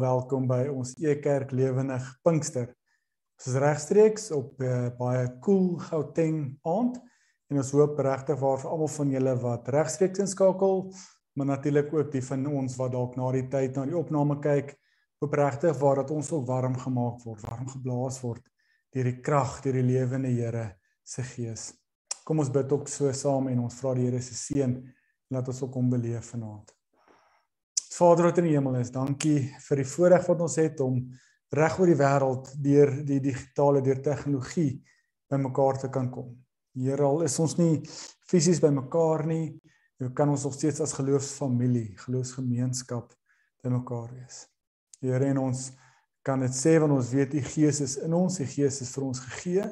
welkom by ons Ekerk Lewendig Pinkster. Ons is regstreeks op 'n uh, eh, baie cool Gauteng aand en ons hoop regtig waar vir almal van julle wat regstreeks inskakel, maar natuurlik ook die van ons wat dalk na die tyd na die opname kyk, hoop regtig waar dat ons ook warm gemaak word, warm geblaas word deur die krag, deur die lewende Here se Gees. Kom ons bid ook so saam en ons vra die Here se seën laat ons ook hom beleef vanaand. Vader wat in die hemel is, dankie vir die voorreg wat ons het om reg oor die wêreld deur die digitale deur tegnologie bymekaar te kan kom. Here al is ons nie fisies bymekaar nie, hoe kan ons nog steeds as geloofsfamilie, geloofsgemeenskap bymekaar wees? Here en ons kan dit sê want ons weet die Gees is in ons, die Gees is vir ons gegee.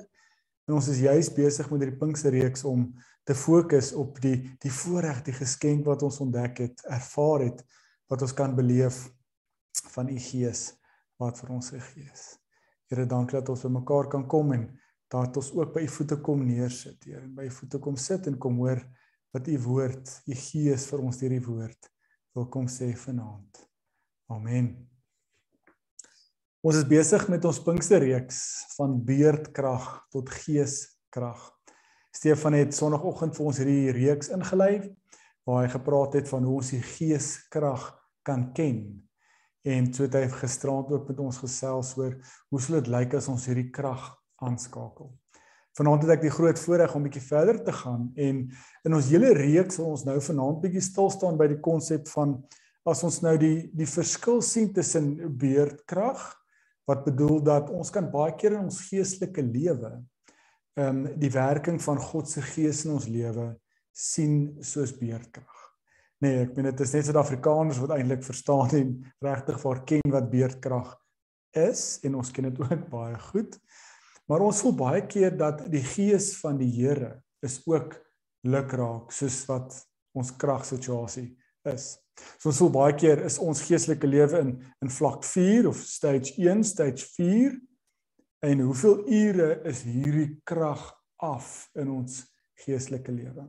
En ons is juis besig met hierdie Pinksterreeks om te fokus op die die voorreg, die geskenk wat ons ontdek het, ervaar het wat ons kan beleef van u gees wat vir ons gegee is. Here, dankie dat ons by mekaar kan kom en dat ons ook by u voete kom neersit, Here, by u voete kom sit en kom hoor wat u woord, u gees vir ons deur die woord wil kom sê vanaand. Amen. Ons is besig met ons Pinksterreeks van beerdkrag tot geeskrag. Stefan het sonoggend vir ons hierdie reeks ingelei waar hy gepraat het van hoe ons die geeskrag kan ken. En so het hy gisterand ook met ons gesels oor hoe sou dit lyk as ons hierdie krag aanskakel. Vanaand het ek die groot voorreg om 'n bietjie verder te gaan en in ons hele reeks sal ons nou vanaand bietjie stil staan by die konsep van as ons nou die die verskil sien tussen beerdkrag wat bedoel dat ons kan baie keer in ons geestelike lewe ehm um, die werking van God se gees in ons lewe sien soos beerdkrag. Nee, ek meen dit is net Suid-Afrikaners wat eintlik verstaan en regtig vir ken wat beerdkrag is en ons ken dit ook baie goed. Maar ons voel baie keer dat die gees van die Here is ook lukraak soos wat ons kragsituasie is. So ons voel baie keer is ons geestelike lewe in in vlak 4 of stage 1, stage 4 en hoeveel ure is hierdie krag af in ons geestelike lewe?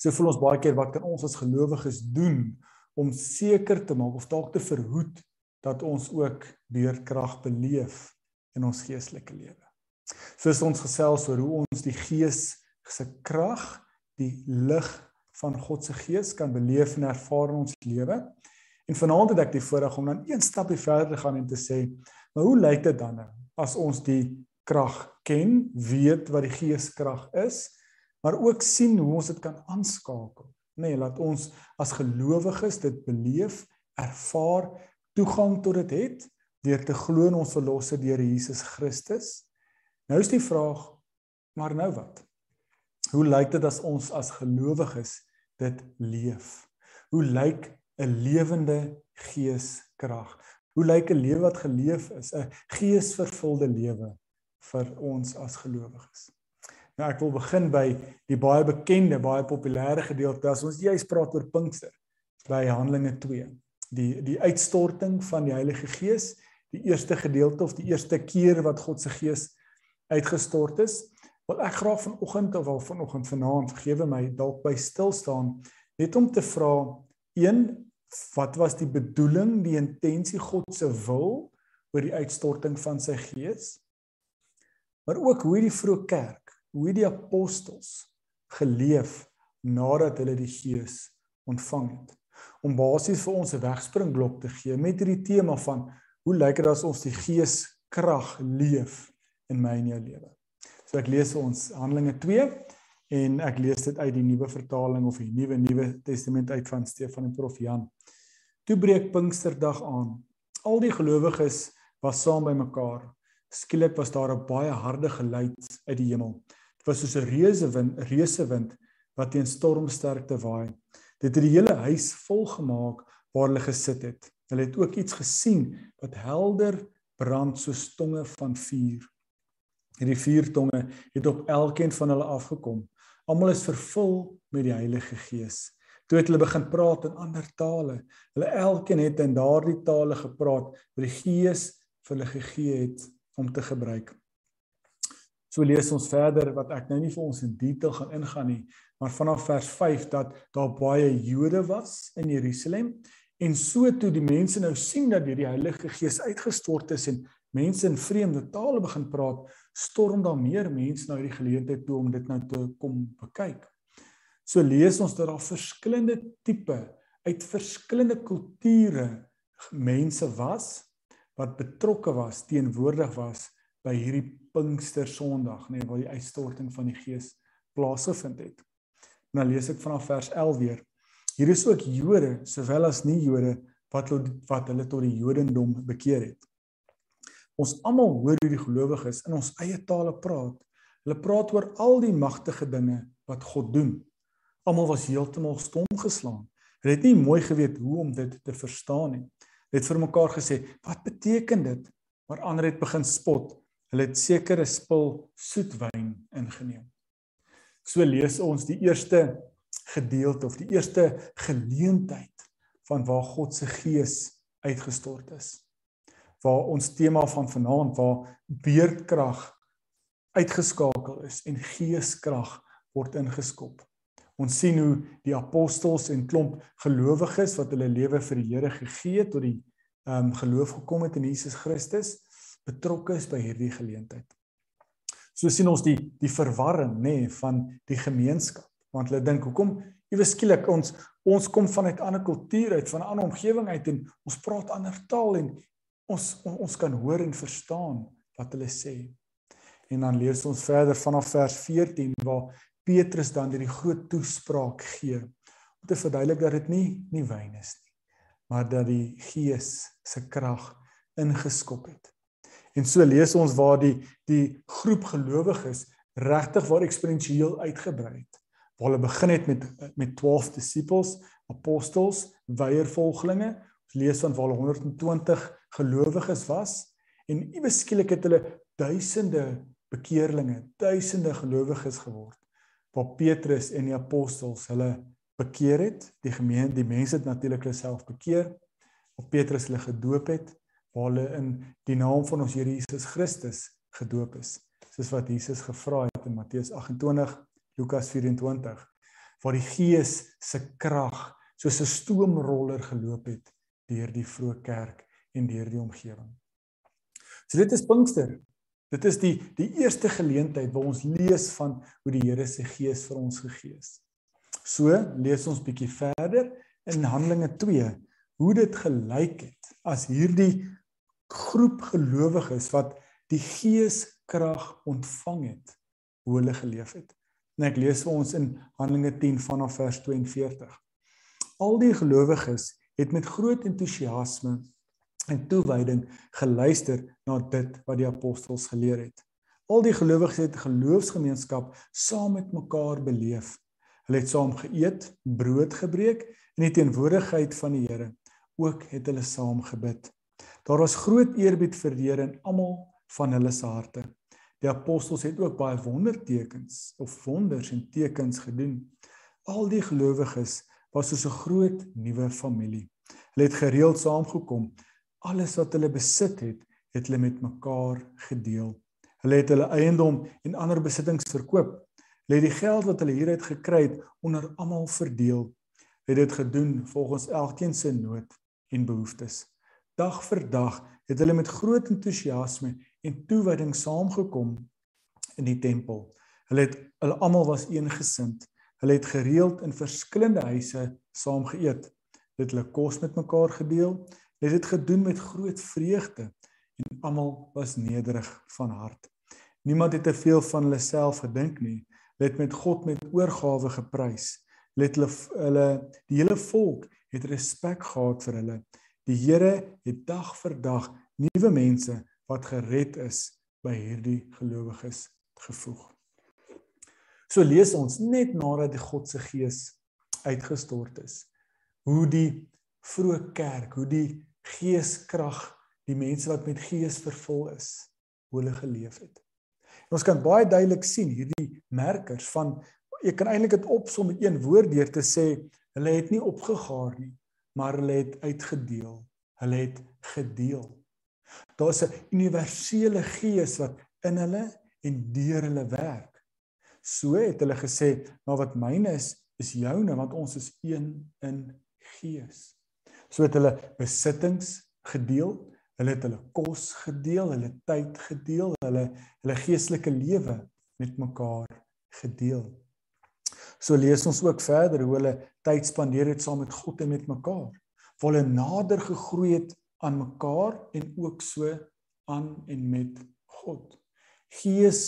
So voel ons baie keer wat kan ons as gelowiges doen om seker te maak of dalk te verhoed dat ons ook beerdkrag beleef in ons geestelike lewe. Soos ons gesels oor hoe ons die gees se krag, die lig van God se gees kan beleef en ervaar in ons lewe. En vanaand het ek die voorreg om dan een stapie verder te gaan en te sê, maar hoe lyk dit dan nou as ons die krag ken, weet wat die geeskrag is? Maar ook sien hoe ons dit kan aanskakel. Nee, laat ons as gelowiges dit beleef, ervaar, toegang tot dit het deur te glo in ons verlosser deur Jesus Christus. Nou is die vraag, maar nou wat? Hoe lyk dit as ons as gelowiges dit leef? Hoe lyk 'n lewende geeskrag? Hoe lyk 'n lewe wat geleef is, 'n geesvervulde lewe vir ons as gelowiges? Nou ek wil begin by die baie bekende, baie populêre gedeelte as ons juis praat oor Pinkster by Handelinge 2. Die die uitstorting van die Heilige Gees, die eerste gedeelte of die eerste keer wat God se Gees uitgestort is. Wil ek graag vanoggend of al vanoggend vanaand vergewe my dalk by stil staan net om te vra een wat was die bedoeling, die intensie God se wil oor die uitstorting van sy Gees? Maar ook hoe die vroeë kerk hoe die apostels geleef nadat hulle die Gees ontvang het. Om basies vir ons 'n wegspringblok te gee met hierdie tema van hoe lyk dit as ons die Gees krag leef in my en jou lewe. So ek lees ons Handelinge 2 en ek lees dit uit die nuwe vertaling of die nuwe nuwe testament uit van Stefan en Prof Jan. Toe breek Pinksterdag aan. Al die gelowiges was saam by mekaar. Skielik was daar 'n baie harde geluid uit die hemel. Was soos 'n reuse wind, 'n reuse wind wat teen stormsterkte waai. Dit het die hele huis vol gemaak waar hulle gesit het. Hulle het ook iets gesien wat helder brand soos tonge van vuur. Hierdie vier tonge het op elkeen van hulle afgekom. Almal is vervul met die Heilige Gees. Toe het hulle begin praat in ander tale. Hulle elkeen het in daardie tale gepraat wat die Gees vir hulle gegee het om te gebruik. So lees ons verder wat ek nou nie vir ons in detail gaan ingaan nie, maar vanaf vers 5 dat daar baie Jode was in Jerusalem En so toe die mense nou sien dat die Heilige Gees uitgestort is en mense in vreemde tale begin praat, storm daar meer mense na hierdie geleentheid toe om dit nou te kom bekyk. So lees ons dat daar verskillende tipe uit verskillende kulture mense was wat betrokke was, teenwoordig was by hierdie Pinkster Sondag, nê, nee, waar die uitstorting van die Gees plaasgevind het. Nou lees ek vanaf vers 11 weer. Hier is ook Jode sowel as nie Jode wat wat hulle tot die Jodendom bekeer het. Ons almal hoor hoe die gelowiges in ons eie tale praat. Hulle praat oor al die magtige dinge wat God doen. Almal was heeltemal stom geslaan. Hulle het nie mooi geweet hoe om dit te verstaan nie. Hulle het vir mekaar gesê, "Wat beteken dit?" Maar ander het begin spot. Hulle het sekere spul soetwyn ingeneem. So lees ons die eerste gedeelte of die eerste geleentheid van waar God se gees uitgestort is. Waar ons tema van vanaand waar beerdkrag uitgeskakel is en geeskrag word ingeskop. Ons sien hoe die apostels en klomp gelowiges wat hulle lewe vir die Here gegee het tot die ehm um, geloof gekom het in Jesus Christus betrokke is by hierdie geleentheid. So sien ons die die verwarring nê nee, van die gemeenskap want hulle dink hoekom iewes skielik ons ons kom vanuit 'n ander kultuur uit van 'n ander omgewing uit en ons praat ander taal en ons on, ons kan hoor en verstaan wat hulle sê. En dan lees ons verder vanaf vers 14 waar Petrus dan hierdie groot toespraak gee om te verduidelik dat dit nie nie wyn is nie, maar dat die Gees se krag ingeskop het. En so lees ons waar die die groep gelowiges regtig waar eksponensieel uitgebrei het waar hulle begin het met met 12 disippels, apostels, weiervolgelinge. Ons lees van waar 120 gelowiges was en iewes skielik het hulle duisende bekeerlinge, duisende gelowiges geword. Waar Petrus en die apostels hulle bekeer het, die gemeente, die mense het natuurlik hulle self bekeer. Waar Petrus hulle gedoop het, waar hulle in die naam van ons Here Jesus Christus gedoop is, soos wat Jesus gevra het in Matteus 28 Lukas 24 waar die Gees se krag soos 'n stoomroller geloop het deur die vroeë kerk en deur die omgewing. So dit is Pinkster. Dit is die die eerste geleentheid waar ons lees van hoe die Here se Gees vir ons gegee is. So lees ons bietjie verder in Handelinge 2 hoe dit gelyk het as hierdie groep gelowiges wat die Gees krag ontvang het hoe hulle geleef het. En ek lees vir ons in Handelinge 10 vanaf vers 42. Al die gelowiges het met groot entoesiasme en toewyding geluister na dit wat die apostels geleer het. Al die gelowiges het geloofsgemeenskap saam met mekaar beleef. Hulle het saam geëet, brood gebreek in die teenwoordigheid van die Here. Ook het hulle saam gebid. Daar was groot eerbied vir die Here in almal van hulle se harte. Die apostels het ook baie wondertekens of wonders en tekens gedoen. Al die gelowiges was soos 'n groot nuwe familie. Hulle het gereeld saamgekom. Alles wat hulle besit het, het hulle met mekaar gedeel. Hulle het hulle eiendom en ander besittings verkoop. Hulle het die geld wat hulle hieruit gekry het onder almal verdeel. Hulle het dit gedoen volgens elkeen se nood en behoeftes. Dag vir dag het hulle met groot entoesiasme en toewyding saamgekom in die tempel. Hulle het hulle almal was eengesind. Hulle het gereeld in verskillende huise saam geëet. Hulle het hulle kos met mekaar gedeel. Hulle het dit gedoen met groot vreugde en almal was nederig van hart. Niemand het te veel van hulle self gedink nie. Hulle het met God met oorgawe geprys. Hulle het hulle, hulle die hele volk het respek gehad vir hulle. Die Here het dag vir dag nuwe mense wat gered is by hierdie gelowiges gevoeg. So lees ons net nadat die God se gees uitgestort is, hoe die vroeë kerk, hoe die geeskrag die mense wat met gees vervul is, hoe hulle geleef het. En ons kan baie duidelik sien hierdie merkers van ek kan eintlik dit opsom met een woord deur te sê hulle het nie opgegaar nie, maar hulle het uitgedeel. Hulle het gedeel. Daar's 'n universele gees wat in hulle en deur hulle werk. So het hulle gesê, "Maar wat myne is, is joune want ons is een in gees." So het hulle besittings gedeel, hulle het hulle kos gedeel, hulle tyd gedeel, hulle hulle geestelike lewe met mekaar gedeel. So lees ons ook verder hoe hulle tyd spandeer het saam met God en met mekaar. Waar hulle nader gegroei het aan mekaar en ook so aan en met God. Gees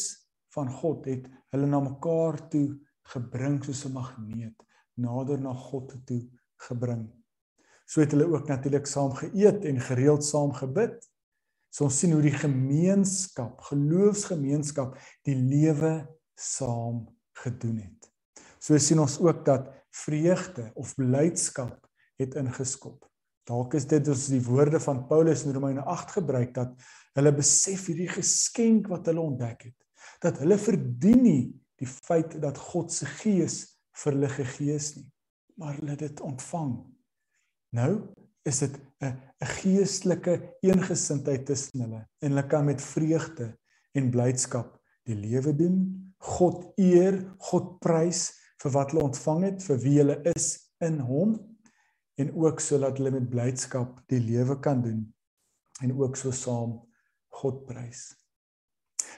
van God het hulle na mekaar toe gebring soos 'n magneet nader na God toe gebring. So het hulle ook natuurlik saam geëet en gereeld saam gebid. So ons sien hoe die gemeenskap, geloofsgemeenskap die lewe saam gedoen het. So sien ons ook dat vreugde of blydskap het ingeskop. Dalk is dit ons die woorde van Paulus in Romeine 8 gebruik dat hulle besef hierdie geskenk wat hulle ontdek het, dat hulle verdien nie die feit dat God se gees vir hulle gegee is nie, maar hulle dit ontvang. Nou is dit 'n 'n geestelike eengesindheid tussen hulle en hulle kan met vreugde en blydskap die lewe doen, God eer, God prys vir wat hulle ontvang het, vir wie hulle is in hom en ook sodat hulle met blydskap die lewe kan doen en ook so saam God prys.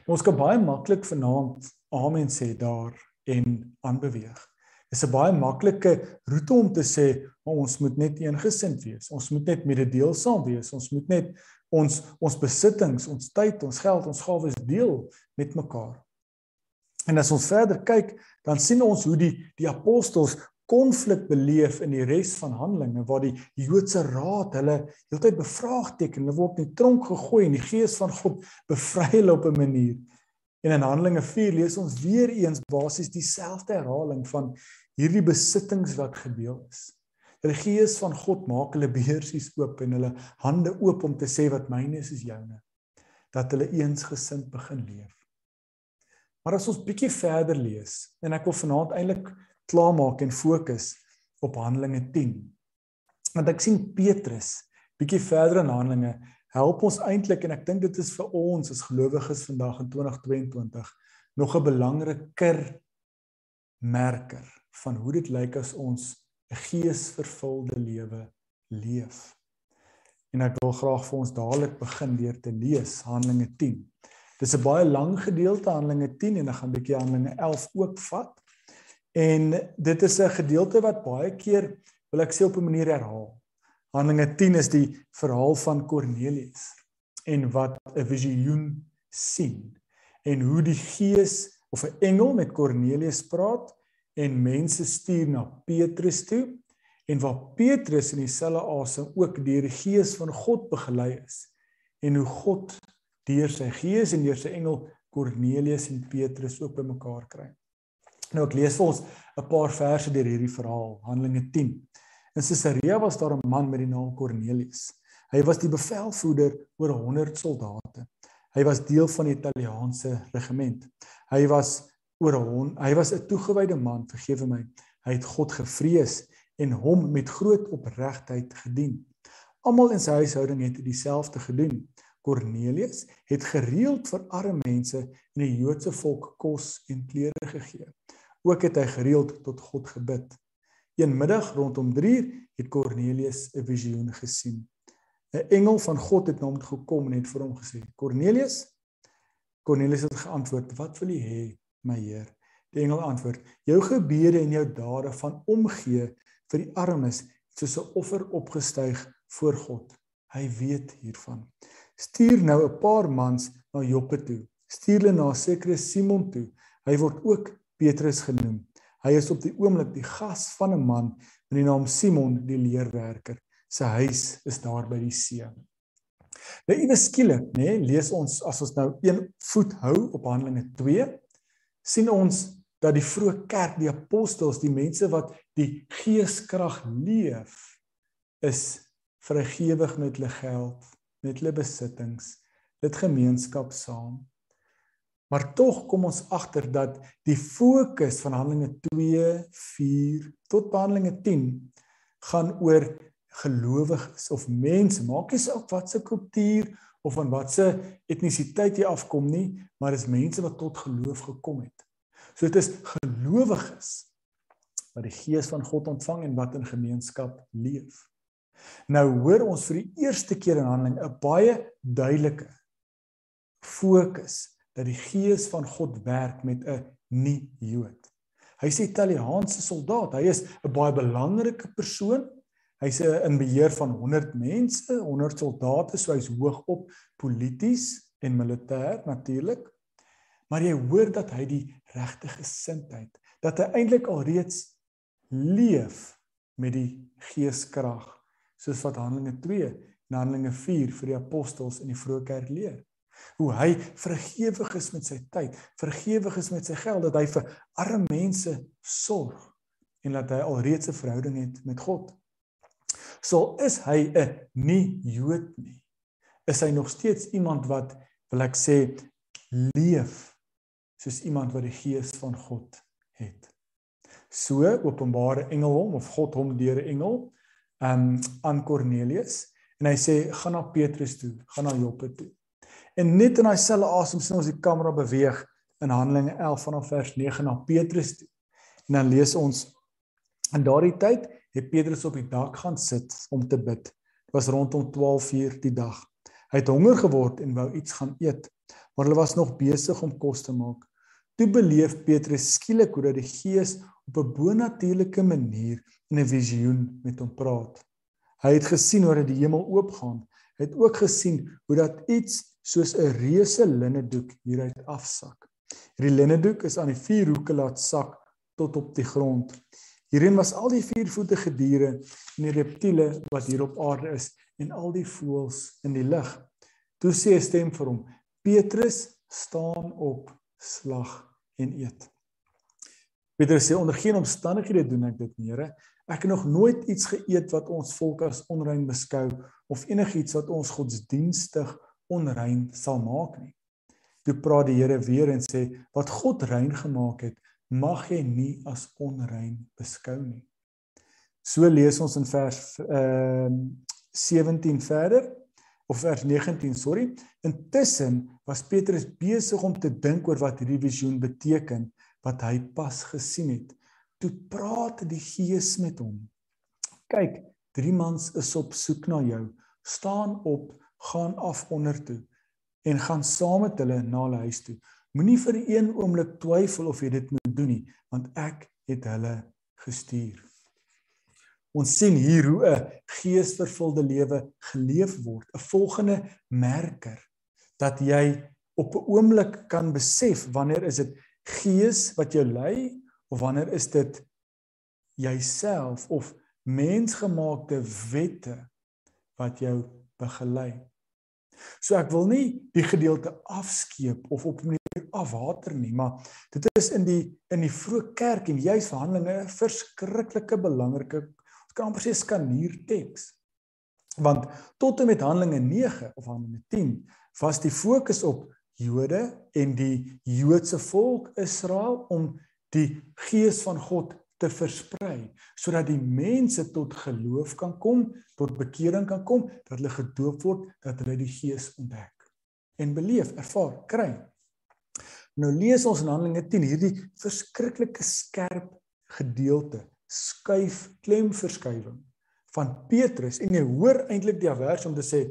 Nou, ons kan baie maklik vanaand amen sê daar en aanbeweeg. Dit is 'n baie maklike roete om te sê ons moet net eengesind wees. Ons moet net mededeelsaam wees. Ons moet net ons ons besittings, ons tyd, ons geld, ons gawes deel met mekaar. En as ons verder kyk, dan sien ons hoe die die apostels konflik beleef in die res van Handelinge waar die Joodse raad hulle heeltyd bevraagteken, hulle word in die tronk gegooi en die gees van God bevry hulle op 'n manier. En in Handelinge 4 lees ons weer eens basies dieselfde herhaling van hierdie besittings wat gedeel is. Die gees van God maak hulle beursies oop en hulle hande oop om te sê wat myne is is joune. Dat hulle eensgesind begin leef. Maar as ons bietjie verder lees en ek wil vanaand eintlik klaarmaak en fokus op Handelinge 10. Want ek sien Petrus bietjie verder in Handelinge help ons eintlik en ek dink dit is vir ons as gelowiges vandag in 2022 nog 'n belangriker merker van hoe dit lyk as ons 'n geesvervulde lewe leef. En ek wil graag vir ons dadelik begin deur te lees Handelinge 10. Dis 'n baie lang gedeelte Handelinge 10 en ek gaan 'n bietjie Handelinge 11 ook vat. En dit is 'n gedeelte wat baie keer wil ek sê op 'n manier herhaal. Handelinge 10 is die verhaal van Kornelius en wat 'n visioen sien en hoe die gees of 'n engel met Kornelius praat en mense stuur na Petrus toe en waar Petrus in dieselfde asem ook deur die gees van God begelei is en hoe God deur sy gees en deur sy engel Kornelius en Petrus ook bymekaar kry. Nou ek lees vir ons 'n paar verse deur hierdie verhaal, Handelinge 10. In Caesarea was daar 'n man met die naam Kornelius. Hy was die bevelvoerder oor 100 soldate. Hy was deel van die Italiaanse regiment. Hy was oor 'n hy was 'n toegewyde man, vergewe my. Hy het God gevrees en hom met groot opregtheid gedien. Almal in sy huishouding het dieselfde gedoen. Kornelius het gereeld vir arme mense in die Joodse volk kos en klere gegee. Ook het hy gereeld tot God gebid. Een middag rondom 3uur het Kornelius 'n visioen gesien. 'n Engel van God het na hom gekom en het vir hom gesê: "Kornelius." Kornelius het geantwoord: "Wat wil U hê, my Heer?" Die engel antwoord: "Jou gebede en jou dade van omgee vir die armes soos 'n offer opgestyg voor God. Hy weet hiervan. Stuur nou 'n paar mans na Joppe toe. Stuur hulle na sekere Simon toe. Hy word ook Petrus genoem. Hy is op die oomblik die gas van 'n man met die naam Simon die leerwerker. Sy huis is daar by die see. Nou ewe skielik, nê, nee, lees ons as ons nou een voet hou op Handelinge 2, sien ons dat die vroeë kerk, die apostels, die mense wat die geeskrag leef, is vrygewig met hulle geld, met hulle besittings, dit gemeenskap saam. Maar tog kom ons agter dat die fokus van Handelinge 2, 4 tot Handelinge 10 gaan oor gelowiges of mense. Maak nie saak wat se kultuur of van watse etnisiteit jy afkom nie, maar dis mense wat tot geloof gekom het. So dit is gelowiges wat die gees van God ontvang en wat in gemeenskap leef. Nou hoor ons vir die eerste keer in Handelinge 'n baie duidelike fokus dat die gees van God werk met 'n nie-Jood. Hy's 'n Italiaanse soldaat. Hy is 'n baie belangrike persoon. Hy's in beheer van 100 mense, 100 soldate, so hy's hoog op polities en militêr natuurlik. Maar jy hoor dat hy die regte gesindheid, dat hy eintlik alreeds leef met die geeskrag, soos wat Handelinge 2 en Handelinge 4 vir die apostels in die vroeë kerk leer hoe hy vergewig is met sy tyd, vergewig is met sy geld dat hy vir arme mense sorg en dat hy alreeds 'n verhouding het met God. So is hy 'n nie Jood nie. Is hy nog steeds iemand wat wil ek sê leef soos iemand wat die gees van God het. So openbare engel hom of God hom deur 'n engel um aan Kornelius en hy sê gaan na Petrus toe, gaan na Joppe toe. En net in daai selfe asem sien ons die kamera beweeg in Handelinge 11 vanaf vers 9 na Petrus toe. En dan lees ons in daardie tyd het Petrus op die dak gaan sit om te bid. Dit was rondom 12:00 die dag. Hy het honger geword en wou iets gaan eet, maar hulle was nog besig om kos te maak. Toe beleef Petrus skielik hoe dat die Gees op 'n bonatuurlike manier in 'n visioen met hom praat. Hy het gesien hoe dat die hemel oopgaan. Hy het ook gesien hoe dat iets soos 'n reuse linnedoek hieruit afsak. Hierdie linnedoek is aan die vier hoeke laat sak tot op die grond. Hierin was al die viervoetige diere en die reptiele wat hier op aarde is en al die voëls in die lug. Toe sê 'n stem vir hom: "Petrus, staan op, slag en eet." Petrus sê: "Onder geen omstandighede doen ek dit, Here. Ek het nog nooit iets geëet wat ons volk as onrein beskou of enigiets wat ons godsdienstig onrein sal maak nie. Toe praat die Here weer en sê wat God rein gemaak het, mag jy nie as onrein beskou nie. So lees ons in vers ehm uh, 17 verder of vers 19, sorry. Intussen was Petrus besig om te dink oor wat hierdie visioen beteken wat hy pas gesien het. Toe praat die Gees met hom. Kyk, drie mans is op soek na jou. Staan op gaan af onder toe en gaan saam met hulle na hulle huis toe. Moenie vir een oomblik twyfel of jy dit moet doen nie, want ek het hulle gestuur. Ons sien hier hoe 'n geesvervulde lewe geleef word, 'n volgende merker dat jy op 'n oomblik kan besef wanneer is dit gees wat jou lei of wanneer is dit jouself of mensgemaakte wette wat jou begelei. So ek wil nie die gedeelte afskeep of op 'n manier afwater nie, maar dit is in die in die vroeë kerk en juis Handelinge 'n verskriklike belangrike ons kan amper sê skanuur teks. Want tot en met Handelinge 9 of Handelinge 10 was die fokus op Jode en die Joodse volk Israel om die gees van God te versprei sodat die mense tot geloof kan kom, tot bekering kan kom, dat hulle gedoop word, dat hulle die Gees ontdek en beleef, ervaar, kry. Nou lees ons in Handelinge 10 hierdie verskriklike skerp gedeelte, skuif klemverskywing van Petrus en jy hoor eintlik die vers om te sê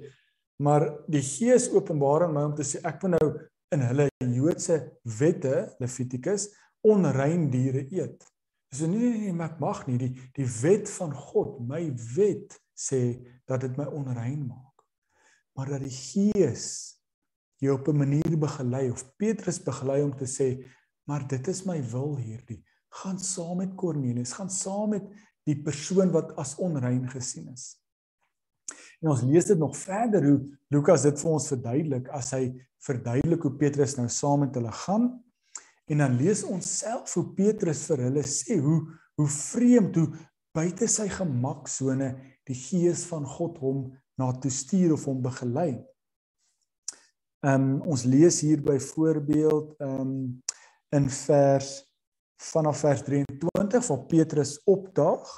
maar die Gees openbaar aan my om te sê ek moet nou in hulle Joodse wette Levitikus onrein diere eet. So nee nee nee, ek mag nie die die wet van God, my wet sê dat dit my onrein maak. Maar dat die Gees jou op 'n manier begelei of Petrus begelei om te sê, maar dit is my wil hierdie. Gaan saam met Kornelius, gaan saam met die persoon wat as onrein gesien is. En ons lees dit nog verder hoe Lukas dit vir ons verduidelik as hy verduidelik hoe Petrus nou saam met hulle gaan En dan lees ons self hoe Petrus vir hulle sê hoe hoe vreemd hoe buite sy gemaksone die gees van God hom na toe stuur of hom begelei. Ehm um, ons lees hier byvoorbeeld ehm um, in vers vanaf vers 23 waar Petrus opdaag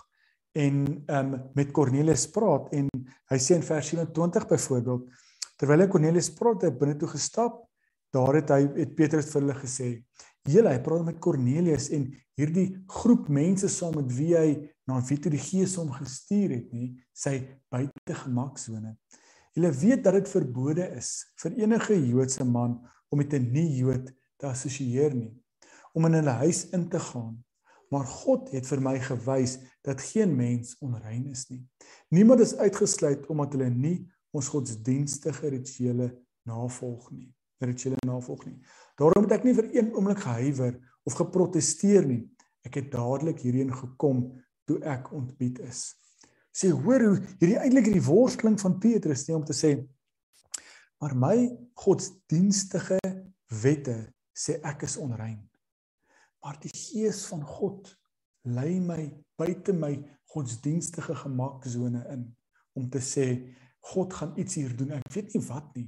en ehm um, met Kornelius praat en hy sê in vers 27 byvoorbeeld terwyl hy Kornelius praat hy binne toe gestap daar het hy het Petrus vir hulle gesê, "Julle, hy praat met Kornelius en hierdie groep mense saam met wie hy na wie toe die Gees hom gestuur het, nê, sy buite gemaksone. Julle weet dat dit verbode is vir enige Joodse man om met 'n nie-Jood te assosieer nie, om in hulle huis in te gaan. Maar God het vir my gewys dat geen mens onrein is nie. Niemand is uitgesluit omdat hulle nie ons godsdienstige rituele navolg nie. Rituele navolg nie. Daarom het ek nie vir een oomblik gehuiwer of geprotesteer nie. Ek het dadelik hierheen gekom toe ek ontbied is. Sê hoor hoe hierdie eintlik hierdie worsteling van Petrus nie om te sê maar my godsdienstige wette sê ek is onrein. Maar die gees van God lei my buite my godsdienstige gemaksone in om te sê God gaan iets hier doen. Ek weet nie wat nie,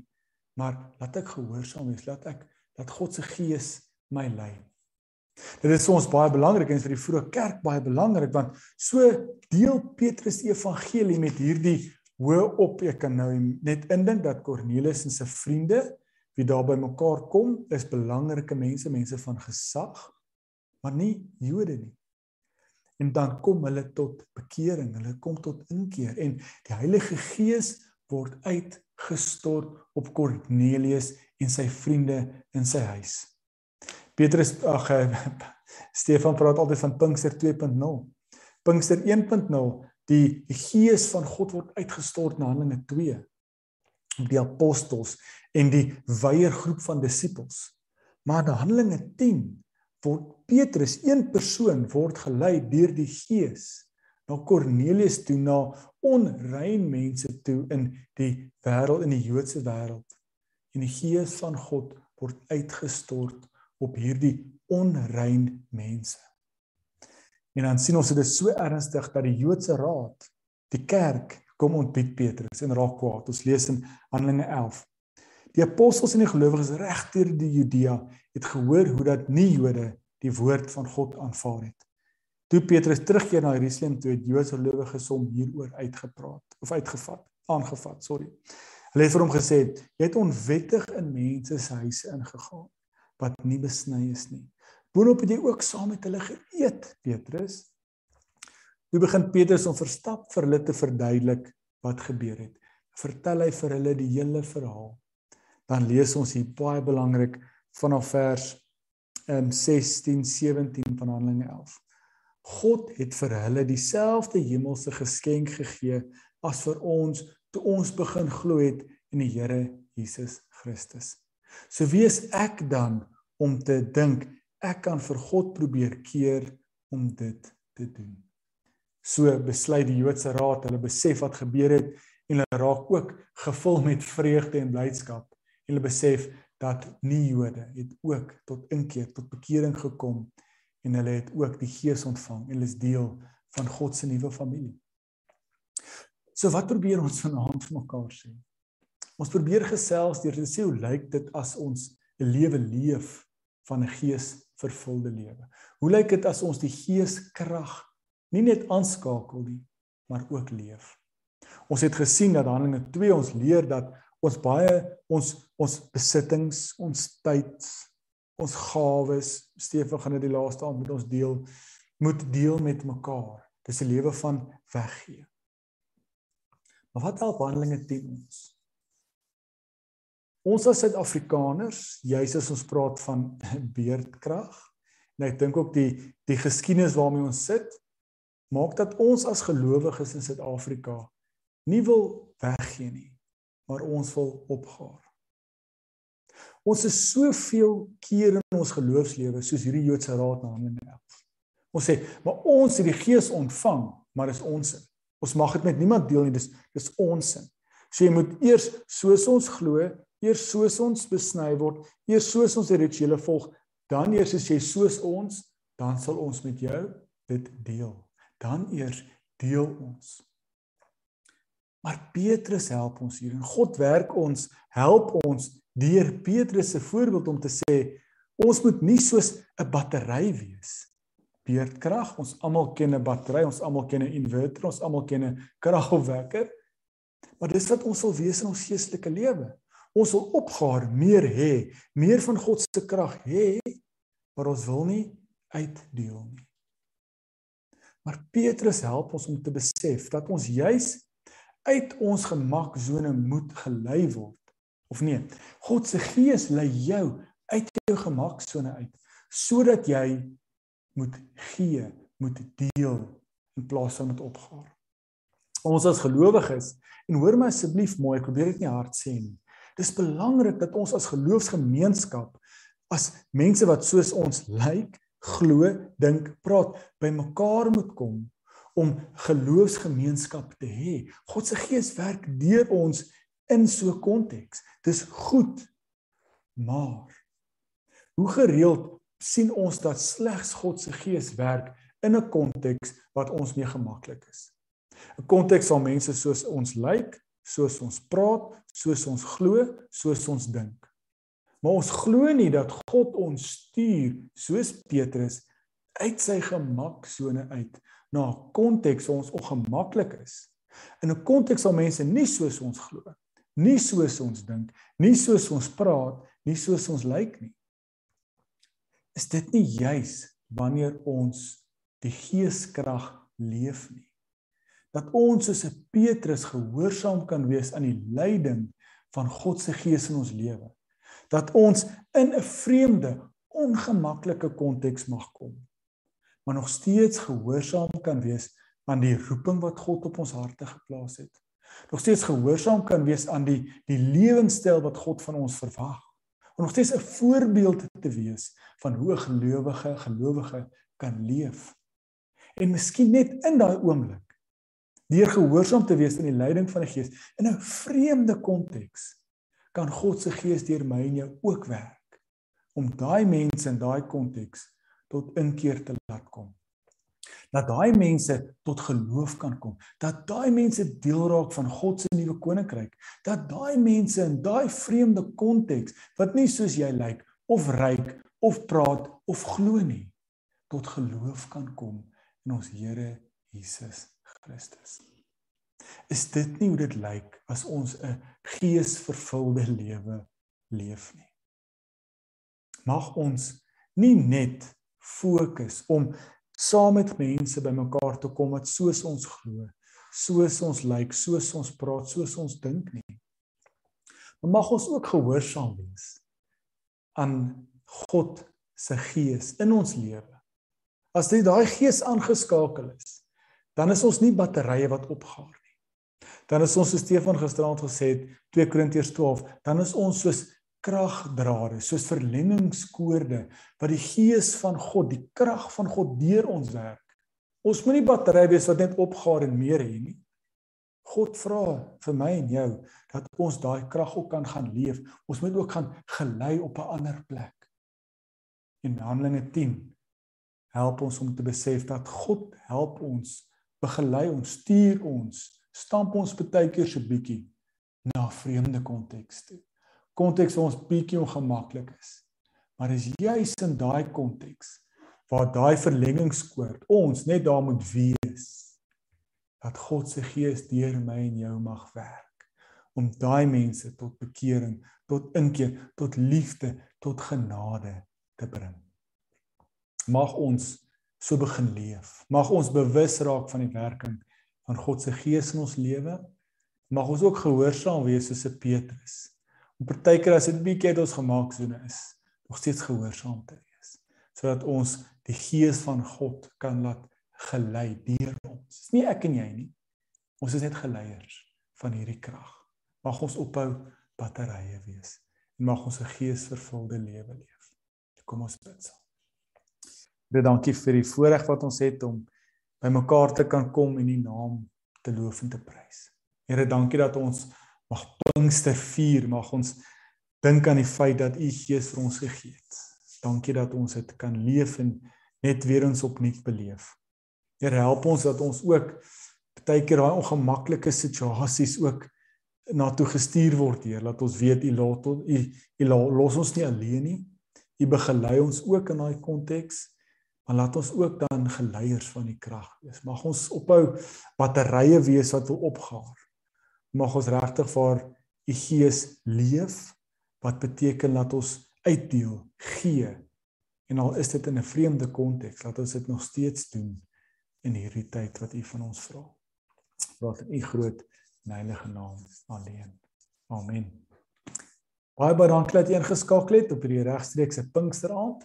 maar laat ek gehoorsaam wees, laat ek dat God se gees my lei. Dit is ons baie belangrik en vir die vroeë kerk baie belangrik want so deel Petrus evangelie met hierdie hoë op ek kan nou net indink dat Kornelius en sy vriende wie daar by mekaar kom is belangrike mense mense van gesag maar nie Jode nie en dan kom hulle tot bekering hulle kom tot inkeer en die Heilige Gees word uitgestort op Kornelius en sy vriende in sy huis. Petrus ag Stefan praat altyd van Pinkster 2.0 Pinkster 1.0 die gees van God word uitgestort na Handelinge 2 op die apostels en die wye groep van disippels. Maar in Handelinge 10 word Petrus een persoon word gelei deur die gees na Kornelius toe na onrein mense toe in die wêreld in die Joodse wêreld. En die gees van God word uitgestort op hierdie onrein mense. En dan sien ons dit is so ernstig dat die Joodse Raad, die kerk, kom ontbied Petrus en raak kwaad. Ons lees in Handelinge 11. Die apostels en die gelowiges regdeur die Judea het gehoor hoe dat nie Jode die woord van God aanvaar het. Toe Petrus terugkeer na Jerusalem toe het Joodse gelowiges hom hieroor uitgepraat of uitgevat, aangevat, sorry. Hulle het vir hom gesê: "Jy het onwettig in mense se huise ingegaan wat nie besny is nie." Boonop het jy ook saam met hulle geëet, Petrus. Toe begin Petrus om verstap vir hulle te verduidelik wat gebeur het. Vertel hy vir hulle die hele verhaal. Dan lees ons hier baie belangrik vanaf vers um 16 17 van Handelinge 11. God het vir hulle dieselfde hemelse geskenk gegee as vir ons toe ons begin glo het in die Here Jesus Christus. So wie is ek dan om te dink ek kan vir God probeer keer om dit te doen. So besluit die Joodse Raad, hulle besef wat gebeur het en hulle raak ook gevul met vreugde en blydskap. Hulle besef dat nie Jode het ook tot inkeer, tot bekering gekom en hulle het ook die Gees ontvang en hulle is deel van God se nuwe familie. So wat probeer ons vanaand vir mekaar sê? Ons probeer gesels deur te sê hoe lyk dit as ons 'n lewe leef van 'n gees vervulde lewe. Hoe lyk dit as ons die geeskrag nie net aanskakel nie, maar ook leef? Ons het gesien dat Handelinge 2 ons leer dat ons baie ons ons besittings, ons tyd, ons gawes, Stefan gaan dit die laaste aand met ons deel, moet deel met mekaar. Dis 'n lewe van weggee. Maar wat help Handelinge 10 ons? Ons as Suid-Afrikaners, juis as ons praat van beerdkrag, en ek dink ook die die geskiedenis waarmee ons sit, maak dat ons as gelowiges in Suid-Afrika nie wil weggee nie, maar ons wil opgaar. Ons is soveel keer in ons geloofslewe soos hierdie Joodse raad na Handelinge 11. Ons sê, maar ons het die Gees ontvang, maar dis ons sin. Ons mag dit met niemand deel nie, dis dis ons sin. So jy moet eers soos ons glo, eers soos ons besny word, eers soos ons die rituele volg, dan eers as jy soos ons, dan sal ons met jou dit deel. Dan eers deel ons. Maar Petrus help ons hier en God werk ons, help ons deur Petrus se voorbeeld om te sê ons moet nie soos 'n battery wees. Beerdkrag, ons almal ken 'n battery, ons almal ken 'n inverter, ons almal ken 'n kragopwekker. Maar dis wat ons wil wees in ons geestelike lewe. Ons wil opgaar, meer hê, meer van God se krag hê, maar ons wil nie uitdeel nie. Maar Petrus help ons om te besef dat ons juis uit ons gemaksone moet gelei word. Of nee, God se gees lei jou uit jou gemaksone uit sodat jy moet gee, moet deel in plaas van met opgaar. Ons as gelowiges en hoor my asseblief mooi, ek probeer dit nie hard sê nie. Dis belangrik dat ons as geloofsgemeenskap as mense wat soos ons lyk, glo, dink, praat, by mekaar moet kom om geloofsgemeenskap te hê. God se gees werk deur ons in so 'n konteks. Dis goed. Maar hoe gereeld sien ons dat slegs God se gees werk in 'n konteks wat ons nie gemaklik is. 'n Konteks waar mense soos ons lyk, soos ons praat, soos ons glo, soos ons dink. Maar ons glo nie dat God ons stuur soos Petrus uit sy gemaksone uit na 'n konteks waar ons ongemaklik is. In 'n konteks waar mense nie soos ons glo, nie soos ons dink, nie soos ons praat, nie soos ons lyk nie is dit nie juis wanneer ons die geeskrag leef nie. Dat ons soos 'n Petrus gehoorsaam kan wees aan die leiding van God se gees in ons lewe. Dat ons in 'n vreemde ongemaklike konteks mag kom maar nog steeds gehoorsaam kan wees aan die roeping wat God op ons harte geplaas het. Nog steeds gehoorsaam kan wees aan die die lewenstyl wat God van ons verwag. Om nog steeds 'n voorbeeld te wees van hoe 'n gelowige gelowige kan leef. En miskien net in daai oomblik deur gehoorsaam te wees aan die leiding van die Gees in 'n vreemde konteks kan God se Gees deur my en jou ook werk. Om daai mense in daai konteks tot inkeer te laat kom dat daai mense tot geloof kan kom, dat daai mense deel raak van God se nuwe koninkryk, dat daai mense in daai vreemde konteks wat nie soos jy lyk of ryk of praat of glo nie, tot geloof kan kom in ons Here Jesus Christus. Is dit nie hoe dit lyk as ons 'n geesvervulde lewe leef nie? Mag ons nie net fokus om saam met mense bymekaar te kom wat soos ons glo, soos ons lyk, soos ons praat, soos ons dink nie. Maar mag ons ook gehoorsaam wees aan God se gees in ons lewe. As dit daai gees aangeskakel is, dan is ons nie batterye wat opgaar nie. Dan is ons so Stefan gisteraand gesê het 2 Korintiërs 12, dan is ons soos kragdrade, soos verlengingskoorde wat die gees van God, die krag van God deur ons werk. Ons moenie batterye wees wat net opgaar en meer hê nie. God vra vir my en jou dat ons daai krag ook kan gaan leef. Ons moet ook gaan gelei op 'n ander plek. In Handelinge 10 help ons om te besef dat God help ons, begelei ons, stuur ons, stamp ons baie keer so bietjie na vreemde kontekste konteks waar ons bietjie ongemaklik is. Maar dis juis in daai konteks waar daai verlengingskoord ons net daar moet wees dat God se gees deur my en jou mag werk om daai mense tot bekering, tot inkeer, tot liefde, tot genade te bring. Mag ons so begin leef. Mag ons bewus raak van die werking van God se gees in ons lewe. Mag ons ook gehoorsaam wees soos Petrus partykeer as dit bietjie uit ons gemaak sone is, nog steeds gehoorsaam te wees, sodat ons die gees van God kan laat gelei deur ons. Dis nie ek en jy nie. Ons is net geleiers van hierdie krag. Mag ons ophou batterye wees en mag ons 'n geesvervulde lewe leef. Kom ons bid saam. Baie dankie vir die voorreg wat ons het om by mekaar te kan kom en U naam te loof en te prys. Here, dankie dat ons mag Pinkster vier, mag ons dink aan die feit dat U Gees vir ons gegee het. Dankie dat ons dit kan leef en net weer ons opnuut beleef. Here help ons dat ons ook baie keer daai ongemaklike situasies ook na toe gestuur word, Heer, laat ons weet U laat ons U U los ons nie alleen nie. U begelei ons ook in daai konteks. Maar laat ons ook dan geleiers van die krag wees. Mag ons ophou batterye wees wat wil opgaar mag ons regtig vir u gees leef wat beteken dat ons uitdeel, gee. En al is dit in 'n vreemde konteks, laat ons dit nog steeds doen in hierdie tyd wat u van ons vra. Praat in u groot en heilige naam alleen. Amen. Baie baie dankie dat jy ingeskakel het op hierdie regstreekse Pinksteraand.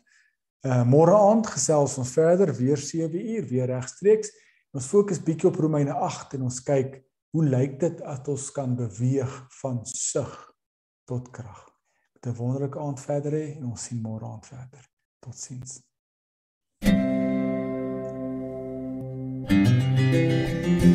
Uh môre aand gesels ons verder weer 7 uur weer regstreeks. Ons fokus bietjie op Romeine 8 en ons kyk hoe lyk dit as ons kan beweeg van sug tot krag. 'n Wonderlike aand verder hê en ons sien môre aand verder. Totsiens. thank you